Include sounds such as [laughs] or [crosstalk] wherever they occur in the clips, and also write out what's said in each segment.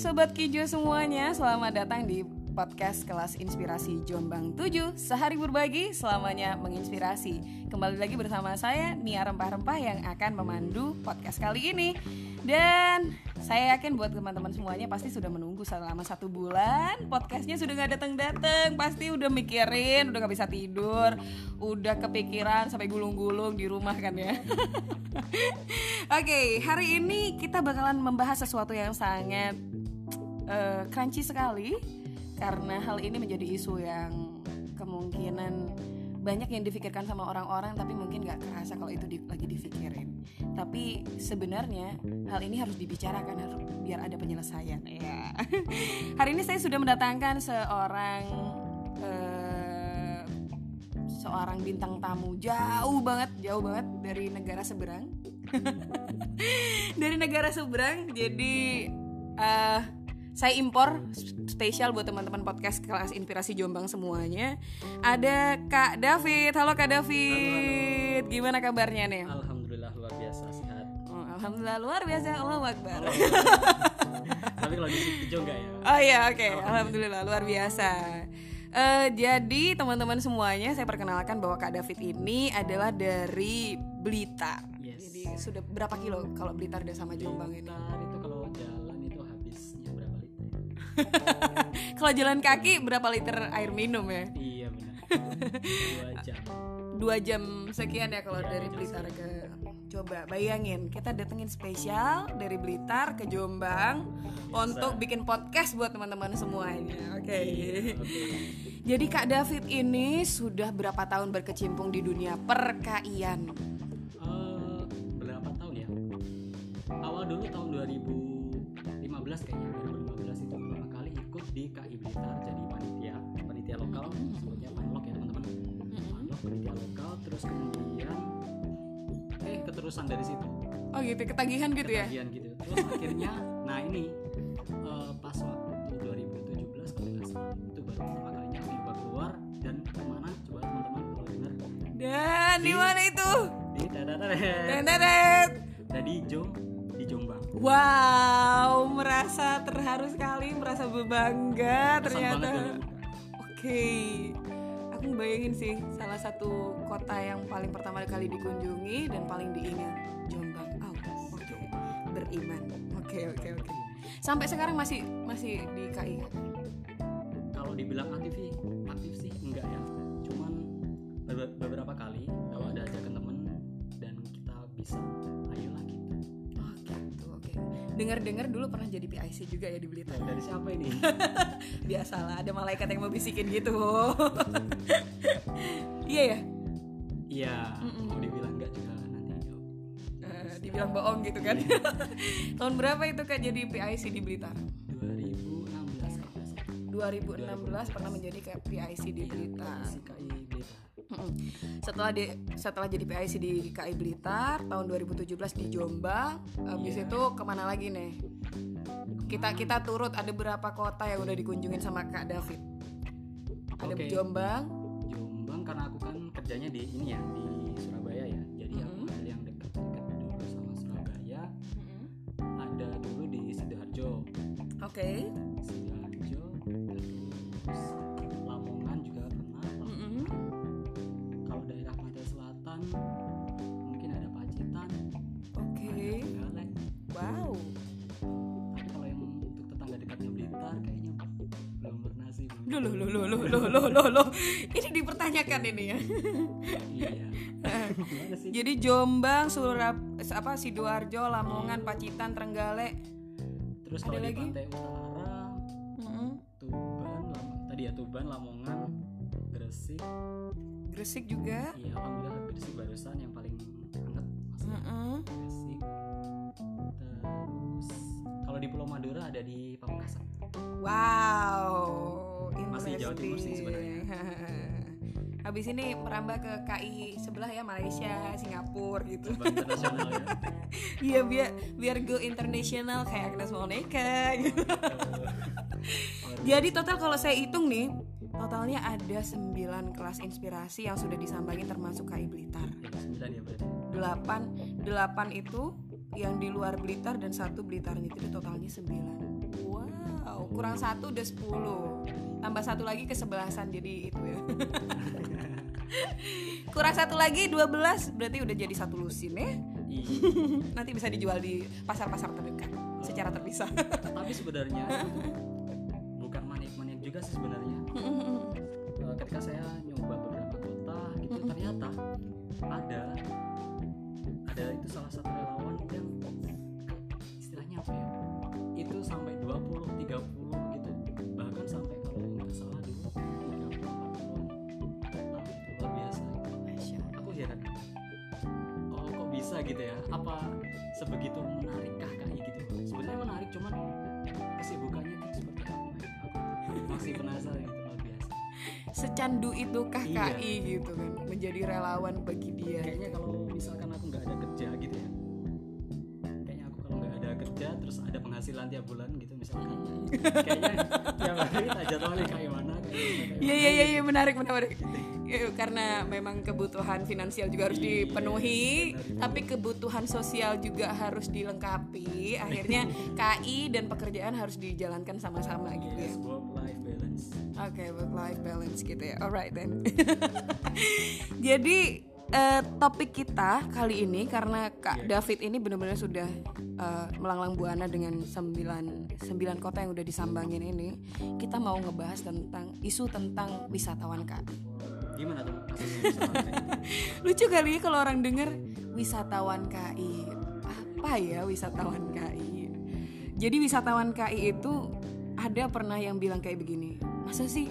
Sobat Kijo semuanya, selamat datang di podcast kelas inspirasi Jombang 7 Sehari berbagi, selamanya menginspirasi. Kembali lagi bersama saya, Nia Rempah-Rempah yang akan memandu podcast kali ini. Dan saya yakin buat teman-teman semuanya pasti sudah menunggu selama satu bulan. Podcastnya sudah gak datang-datang Pasti udah mikirin, udah gak bisa tidur Udah kepikiran sampai gulung-gulung di rumah kan ya. [laughs] Oke, okay, hari ini kita bakalan membahas sesuatu yang sangat uh, crunchy sekali karena hal ini menjadi isu yang kemungkinan banyak yang difikirkan sama orang-orang tapi mungkin nggak kerasa kalau itu di, lagi difikirin. Tapi sebenarnya hal ini harus dibicarakan harus biar ada penyelesaian. Ya [laughs] hari ini saya sudah mendatangkan seorang uh, seorang bintang tamu. Jauh banget jauh banget dari negara seberang. [laughs] Dari negara seberang jadi uh, saya impor spesial buat teman-teman podcast kelas inspirasi Jombang semuanya. Ada Kak David. Halo Kak David. Halo, halo. Gimana kabarnya nih? Alhamdulillah luar biasa sehat. Oh, Alhamdulillah luar biasa. Allah Akbar. Tapi kalau di juga ya. Oh iya oke. Okay. Alhamdulillah luar biasa. Uh, jadi teman-teman semuanya saya perkenalkan bahwa Kak David ini adalah dari Blitar. Yes. Jadi sudah berapa kilo kalau Blitar dan sama Jombang ini? Blitar [laughs] kalau jalan kaki berapa liter air minum ya? Iya benar. [laughs] Dua jam. Dua jam sekian ya kalau ya, dari Blitar ke Coba bayangin kita datengin spesial dari Blitar ke Jombang Bisa. untuk bikin podcast buat teman-teman semuanya. Oke. Okay. Iya, [laughs] okay. Jadi Kak David ini sudah berapa tahun berkecimpung di dunia perkaian? Gitu ketagihan gitu ya? Ketagihan gitu. Terus akhirnya nah ini uh, pas waktu 2017 kalau nggak salah itu baru pertama kalinya aku coba keluar dan ke mana? Coba teman-teman kalau dengar. Dan di, mana itu? di dadaret tadi Jom di Jombang. Wow merasa terharu sekali merasa berbangga ternyata. oke okay aku bayangin sih salah satu kota yang paling pertama kali dikunjungi dan paling diingat Jombang. Beriman oke okay, oke okay, oke okay. sampai sekarang masih masih di KI kalau dibilang aktif sih aktif sih enggak ya cuman beberapa kali kalau ada ajakan temen dan kita bisa dengar-dengar dulu pernah jadi PIC juga ya di Blitar. Dari siapa ini? [laughs] Biasalah ada malaikat yang mau bisikin gitu. [laughs] iya ya? Iya. Mau dibilang enggak juga dibilang bohong gitu kan. Iya. [laughs] Tahun berapa itu Kak jadi PIC di Blitar? 2016 2016 pernah menjadi kayak PIC di Blitar. PIC Blitar. Setelah di setelah jadi PIC di KI Blitar tahun 2017 di Jombang, habis yeah. itu ke mana lagi nih? Kita kita turut ada berapa kota yang udah dikunjungin sama Kak David? Ada okay. Jombang. Jombang karena aku kan kerjanya di ini ya di Oke. Okay. Sidoarjo, terus Lamongan juga pernah. Mm -hmm kalau daerah Pantai Selatan mungkin ada Pacitan oke okay. wow tapi kalau yang untuk tetangga dekatnya Blitar kayaknya belum pernah sih loh loh loh loh loh loh loh loh loh ini dipertanyakan ini ya iya [laughs] jadi Jombang Surab apa sidoarjo Lamongan Pacitan Trenggalek terus ada lagi? Pantai Utara mm -hmm. Tuban tadi ya Tuban Lamongan Gresik. Gresik juga? Iya alhamdulillah Gresik barusan yang paling hangat -uh. Gresik. Terus kalau di Pulau Madura ada di Pamekasan. Wow masih Jawa Timur sih sebenarnya [laughs] habis ini merambah ke KI sebelah ya Malaysia Singapura gitu ya [laughs] iya biar biar go internasional kayak Agnes Monica gitu [laughs] jadi total kalau saya hitung nih Totalnya ada 9 kelas inspirasi yang sudah disambangin termasuk KI Blitar. 9 ya berarti. 8 8 itu yang di luar Blitar dan satu Blitar itu totalnya 9. Kurang satu udah 10 tambah satu lagi kesebelasan jadi itu ya. [laughs] Kurang satu lagi 12 berarti udah jadi satu lusin ya. Iya. [laughs] nanti bisa dijual di pasar-pasar terdekat secara terpisah. Tapi sebenarnya bukan maniak-maniak juga sih sebenarnya. Eh, ketika saya nyoba beberapa kota gitu Mm-mm. ternyata ada ada itu salah satu relawan yang ya itu sampai 20 30 gitu. Bahkan sampai kalau nggak salah dulu 30 40 kota itu luar biasa Allah. aku heran. Oh kok bisa gitu ya? Apa sebegitu menarikkah KI gitu? Sebenarnya menarik cuman kesibukannya itu seperti apa aku masih penasaran gitu luar biasa. Secandu itu Iya. KKI gitu kan? Menjadi relawan bagi dia. Kayaknya kalau misalkan aku nggak ada kerja gitu ya penghasilan tiap bulan gitu misalkan kayaknya tiap hari tak jadwalnya kayak mana Iya iya iya iya, menarik menarik. Ya, karena memang kebutuhan finansial juga harus Iya, dipenuhi, benar tapi kebutuhan sosial juga harus dilengkapi. Akhirnya [laughs] KI dan pekerjaan harus dijalankan sama-sama gitu ya. yes work life balance Oke, work life balance gitu ya. Alright then. [laughs] Jadi eh, topik kita kali ini karena Kak Iya. David ini benar-benar sudah eh, melanglang buana dengan sembilan sembilan kota yang udah disambangin ini, kita mau ngebahas tentang isu tentang wisatawan Kak. gimana tuh? [laughs] Lucu kali ya kalau orang denger wisatawan KI. Apa ya wisatawan KI? Jadi wisatawan KI itu ada pernah yang bilang kayak begini. Masa sih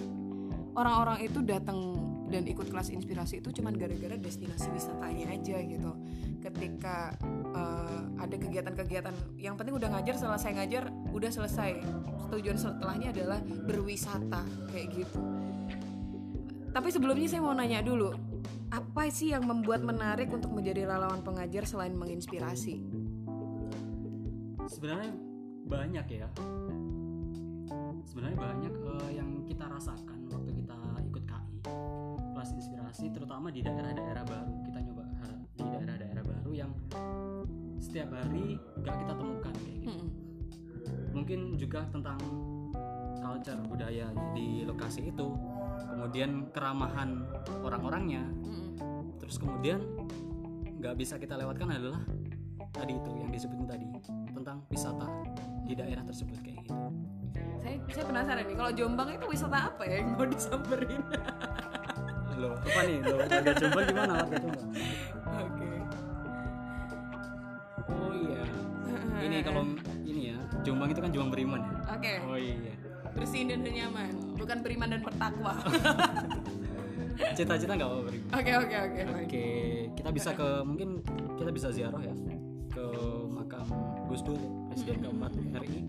orang-orang itu datang dan ikut kelas inspirasi itu cuman gara-gara destinasi wisatanya aja gitu. Ketika eh, ada kegiatan-kegiatan yang penting udah ngajar selesai ngajar udah selesai. Tujuan setelahnya adalah berwisata kayak gitu. Tapi sebelumnya saya mau nanya dulu, apa sih yang membuat menarik untuk menjadi relawan pengajar selain menginspirasi? sebenarnya banyak ya sebenarnya banyak eh, yang kita rasakan kelas inspirasi terutama di daerah-daerah baru kita nyoba di daerah-daerah baru yang setiap hari gak kita temukan kayak gitu Mm-mm. mungkin juga tentang culture budaya di lokasi itu kemudian keramahan orang-orangnya Mm-mm. terus kemudian nggak bisa kita lewatkan adalah tadi itu yang disebutin tadi tentang wisata di daerah tersebut kayak gitu Saya, saya penasaran nih, kalau Jombang itu wisata apa ya yang mau disamperin? [laughs] lo apa nih? Lo warga Jombang gimana warga Jombang Oke. oh iya. Ini kalau ini ya Jombang itu kan Jombang beriman ya? Oke, oh iya. Bersihin dan nyaman, bukan beriman dan bertakwa. [laughs] cita-cita nggak apa beriman Oke oke oke. baik. oke kita bisa ke mungkin kita bisa ziarah ya ke makam Gus Dur presiden keempat RI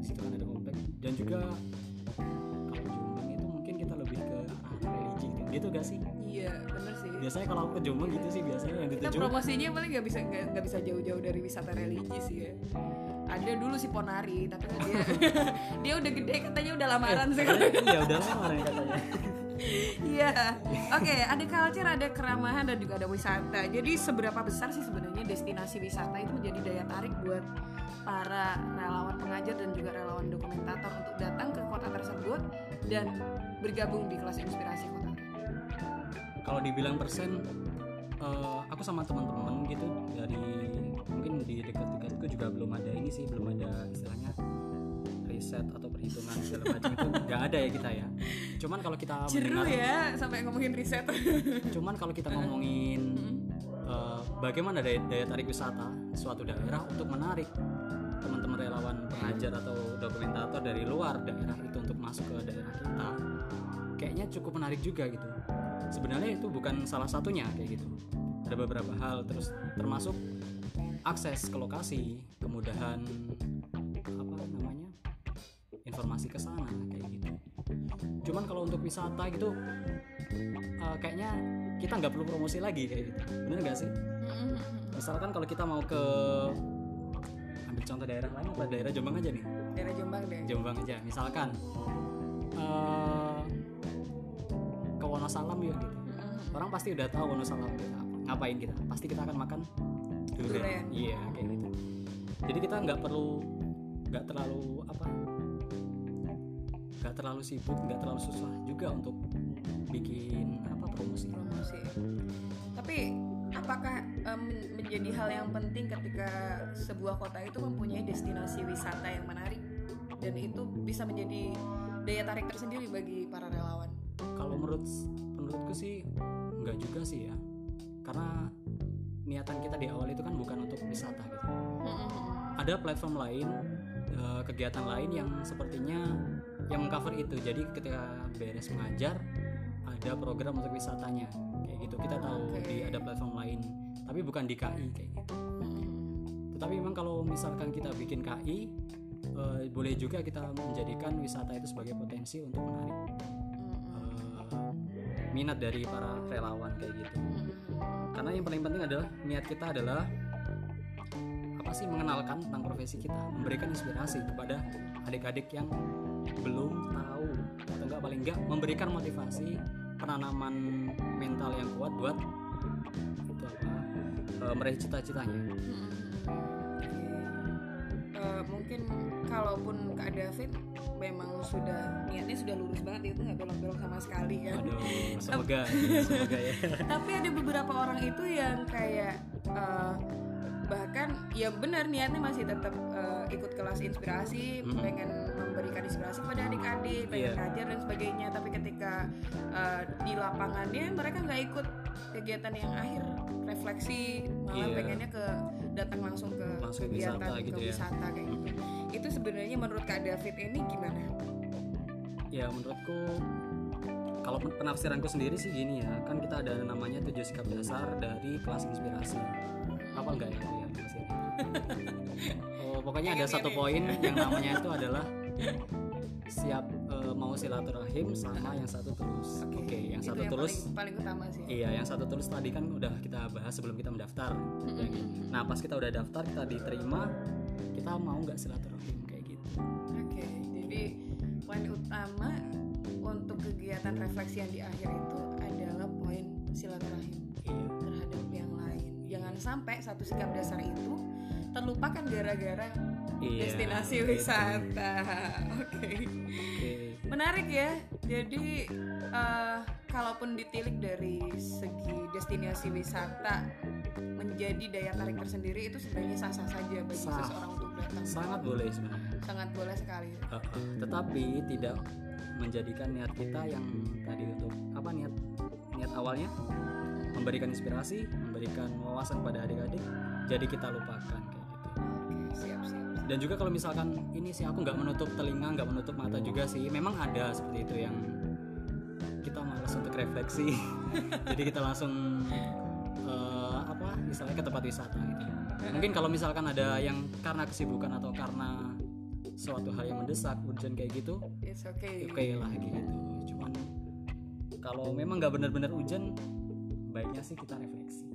Di situ kan ada komplek. Dan juga gitu, gak sih Iya bener sih. biasanya kalau aku ke Jombang gitu sih biasanya yang Kita dituju promosinya paling nggak bisa nggak bisa jauh-jauh dari wisata religi sih ya. Ada dulu si Ponari, tapi kan dia [laughs] dia udah gede katanya udah lamaran sih. iya udah lama ya katanya Iya. Oke, ada culture, ada keramahan dan juga ada wisata. Jadi seberapa besar sih sebenarnya destinasi wisata itu menjadi daya tarik buat para relawan pengajar dan juga relawan dokumentator untuk datang ke kota tersebut dan bergabung di kelas inspirasi kota. Kalau dibilang persen eh, aku sama teman-teman gitu dari mungkin di dekat-dekatku juga belum ada ini sih belum ada istilahnya riset atau perhitungan segala macam itu. [laughs] Nggak ada ya kita ya. Cuman kalau kita Jeru mendengar ya sampai ngomongin riset. [laughs] cuman kalau kita ngomongin eh, bagaimana daya, daya tarik wisata suatu daerah untuk menarik teman-teman relawan pengajar atau dokumentator dari luar daerah itu untuk masuk ke daerah kita kayaknya cukup menarik juga gitu sebenarnya itu bukan salah satunya kayak gitu. Ada beberapa hal terus termasuk akses ke lokasi kemudahan apa namanya informasi ke sana kayak gitu. Cuman kalau untuk wisata gitu eh, kayaknya kita nggak perlu promosi lagi kayak gitu. Bener nggak sih? Misalkan kalau kita mau ke ambil contoh daerah lain apa? Daerah Jombang aja nih. Daerah Jombang deh. Jombang aja misalkan. Eh, Wonosalam yuk gitu. Orang pasti udah tahu Wonosalam kita apa. ngapain kita. Pasti kita akan makan durian. Iya kayak gitu. Jadi kita nggak perlu nggak terlalu apa nggak terlalu sibuk nggak terlalu susah juga untuk bikin apa promosi. Promosi. Tapi apakah um, menjadi hal yang penting ketika sebuah kota itu mempunyai destinasi wisata yang menarik? Dan itu bisa menjadi daya tarik tersendiri bagi para relawan kalau menurut menurutku sih nggak juga sih ya. Karena niatan kita di awal itu kan bukan untuk wisata gitu. Ada platform lain eh, kegiatan lain yang sepertinya yang mengcover itu. Jadi ketika beres mengajar ada program untuk wisatanya. Kayak gitu kita tahu Oke. di ada platform lain. Tapi bukan di KI kayak gitu. Tetapi memang kalau misalkan kita bikin KI eh, boleh juga kita menjadikan wisata itu sebagai potensi untuk menarik minat dari para relawan kayak gitu. Karena yang paling penting adalah niat kita adalah apa sih mengenalkan tentang profesi kita memberikan inspirasi kepada adik-adik yang belum tahu atau enggak paling enggak memberikan motivasi penanaman mental yang kuat buat itu apa eh, meraih cita-citanya. Eh, mungkin kalaupun Kak David memang sudah niatnya sudah lurus banget itu nggak belok-belok sama sekali kan aduh semoga [laughs] semoga ya tapi ada beberapa orang itu yang kayak eh, bahkan ya benar niatnya masih tetap eh, ikut kelas inspirasi Mhm. pengen memberikan inspirasi pada adik-adik pengen Iya. ngajar dan sebagainya tapi ketika eh, di lapangannya mereka nggak ikut kegiatan yang akhir refleksi malah Iya. pengennya ke datang langsung ke Langsung kegiatan wisata ke gitu ya. wisata kayak gitu itu sebenarnya menurut Kak David ini gimana? ya menurutku kalau pen- penafsiranku sendiri sih gini ya kan kita ada namanya tujuh sikap dasar dari kelas inspirasi apa enggak ya ya [laughs] oh pokoknya ada satu ini. poin yang namanya itu adalah siap eh, mau silaturahim sama yang satu tulus oke yang itu satu tulus paling, paling utama sih. Iya, yang satu tulus tadi kan udah kita bahas sebelum kita mendaftar. Ya, gitu. Nah, pas kita udah daftar, kita diterima, kita mau nggak silaturahim kayak gitu. Oke, jadi poin utama untuk kegiatan refleksi yang di akhir itu adalah poin silaturahim Iya. terhadap yang lain. Jangan sampai satu sikap dasar itu terlupakan gara-gara Iya, destinasi gitu. wisata. [laughs] Oke, Oke. Menarik ya. Jadi eh, kalaupun ditilik dari segi destinasi wisata menjadi daya tarik tersendiri itu sebenarnya sah-sah saja bagi Sah. seseorang untuk datang. Sangat boleh sebenarnya. Sangat boleh sekali. Uh, uh, Tetapi tidak menjadikan niat kita yang tadi untuk apa niat niat awalnya memberikan inspirasi, memberikan wawasan pada adik-adik, jadi kita lupakan kayak gitu. Oke, siap siap. Dan juga kalau misalkan ini sih aku nggak menutup telinga nggak menutup mata juga sih. Memang ada seperti itu yang kita malas untuk refleksi. [laughs] Jadi kita langsung eh, apa misalnya ke tempat wisata gitu. Mungkin kalau misalkan ada yang karena kesibukan atau karena suatu hal yang mendesak urgent kayak gitu It's okay. oke lah gitu. Cuman kalau memang nggak benar-benar urgent baiknya sih kita refleksi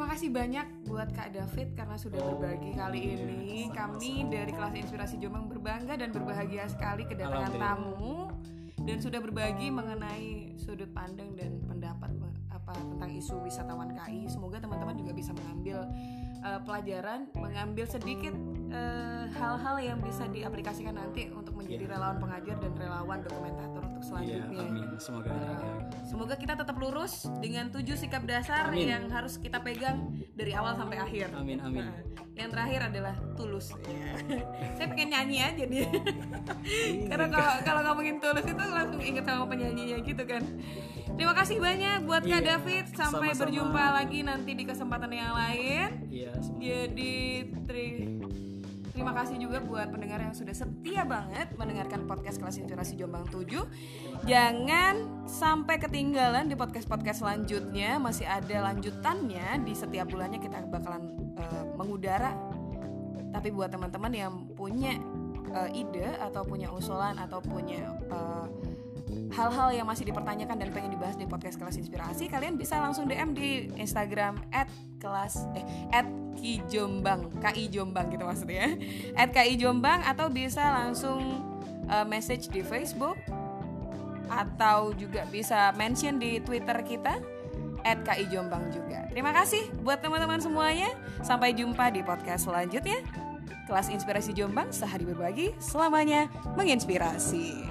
Terima kasih banyak buat Kak David karena sudah Oh, berbagi kali iya, ini. sama-sama. Kami dari kelas Inspirasi Jombang berbangga dan berbahagia sekali kedatangan tamu dan sudah berbagi mengenai sudut pandang dan pendapat apa tentang isu wisatawan KI. Semoga teman-teman juga bisa mengambil eh, pelajaran, mengambil sedikit eh, hal-hal yang bisa diaplikasikan nanti untuk menjadi Iya. relawan pengajar dan relawan dokumentator untuk selanjutnya. amin semoga ya. Semoga kita tetap lurus dengan tujuh sikap dasar Amin. yang harus kita pegang dari awal sampai akhir. amin amin Nah, yang terakhir adalah tulus. [laughs] Saya pengen nyanyi aja nih. [laughs] [laughs] Karena kalau kalau ngomongin tulus itu langsung inget sama penyanyinya gitu kan. Terima kasih banyak buat Kak Iya, David. Sampai sama-sama. berjumpa lagi nanti di kesempatan yang lain. iya semoga Jadi tri- terima kasih juga buat pendengar yang sudah setia banget mendengarkan podcast kelas inspirasi Jombang 7. Jangan sampai ketinggalan di podcast-podcast selanjutnya. Masih ada lanjutannya di setiap bulannya kita bakalan eh, mengudara. Tapi buat teman-teman yang punya eh, ide atau punya usulan atau punya eh, hal-hal yang masih dipertanyakan dan pengen dibahas di podcast kelas inspirasi kalian bisa langsung DM di Instagram kelas eh ki jombang ki jombang gitu maksudnya. [laughs] Ki jombang atau bisa langsung uh, message di Facebook atau juga bisa mention di Twitter kita ki jombang juga. Terima kasih buat teman-teman semuanya. Sampai jumpa di podcast selanjutnya. Kelas inspirasi Jombang sehari berbagi selamanya menginspirasi.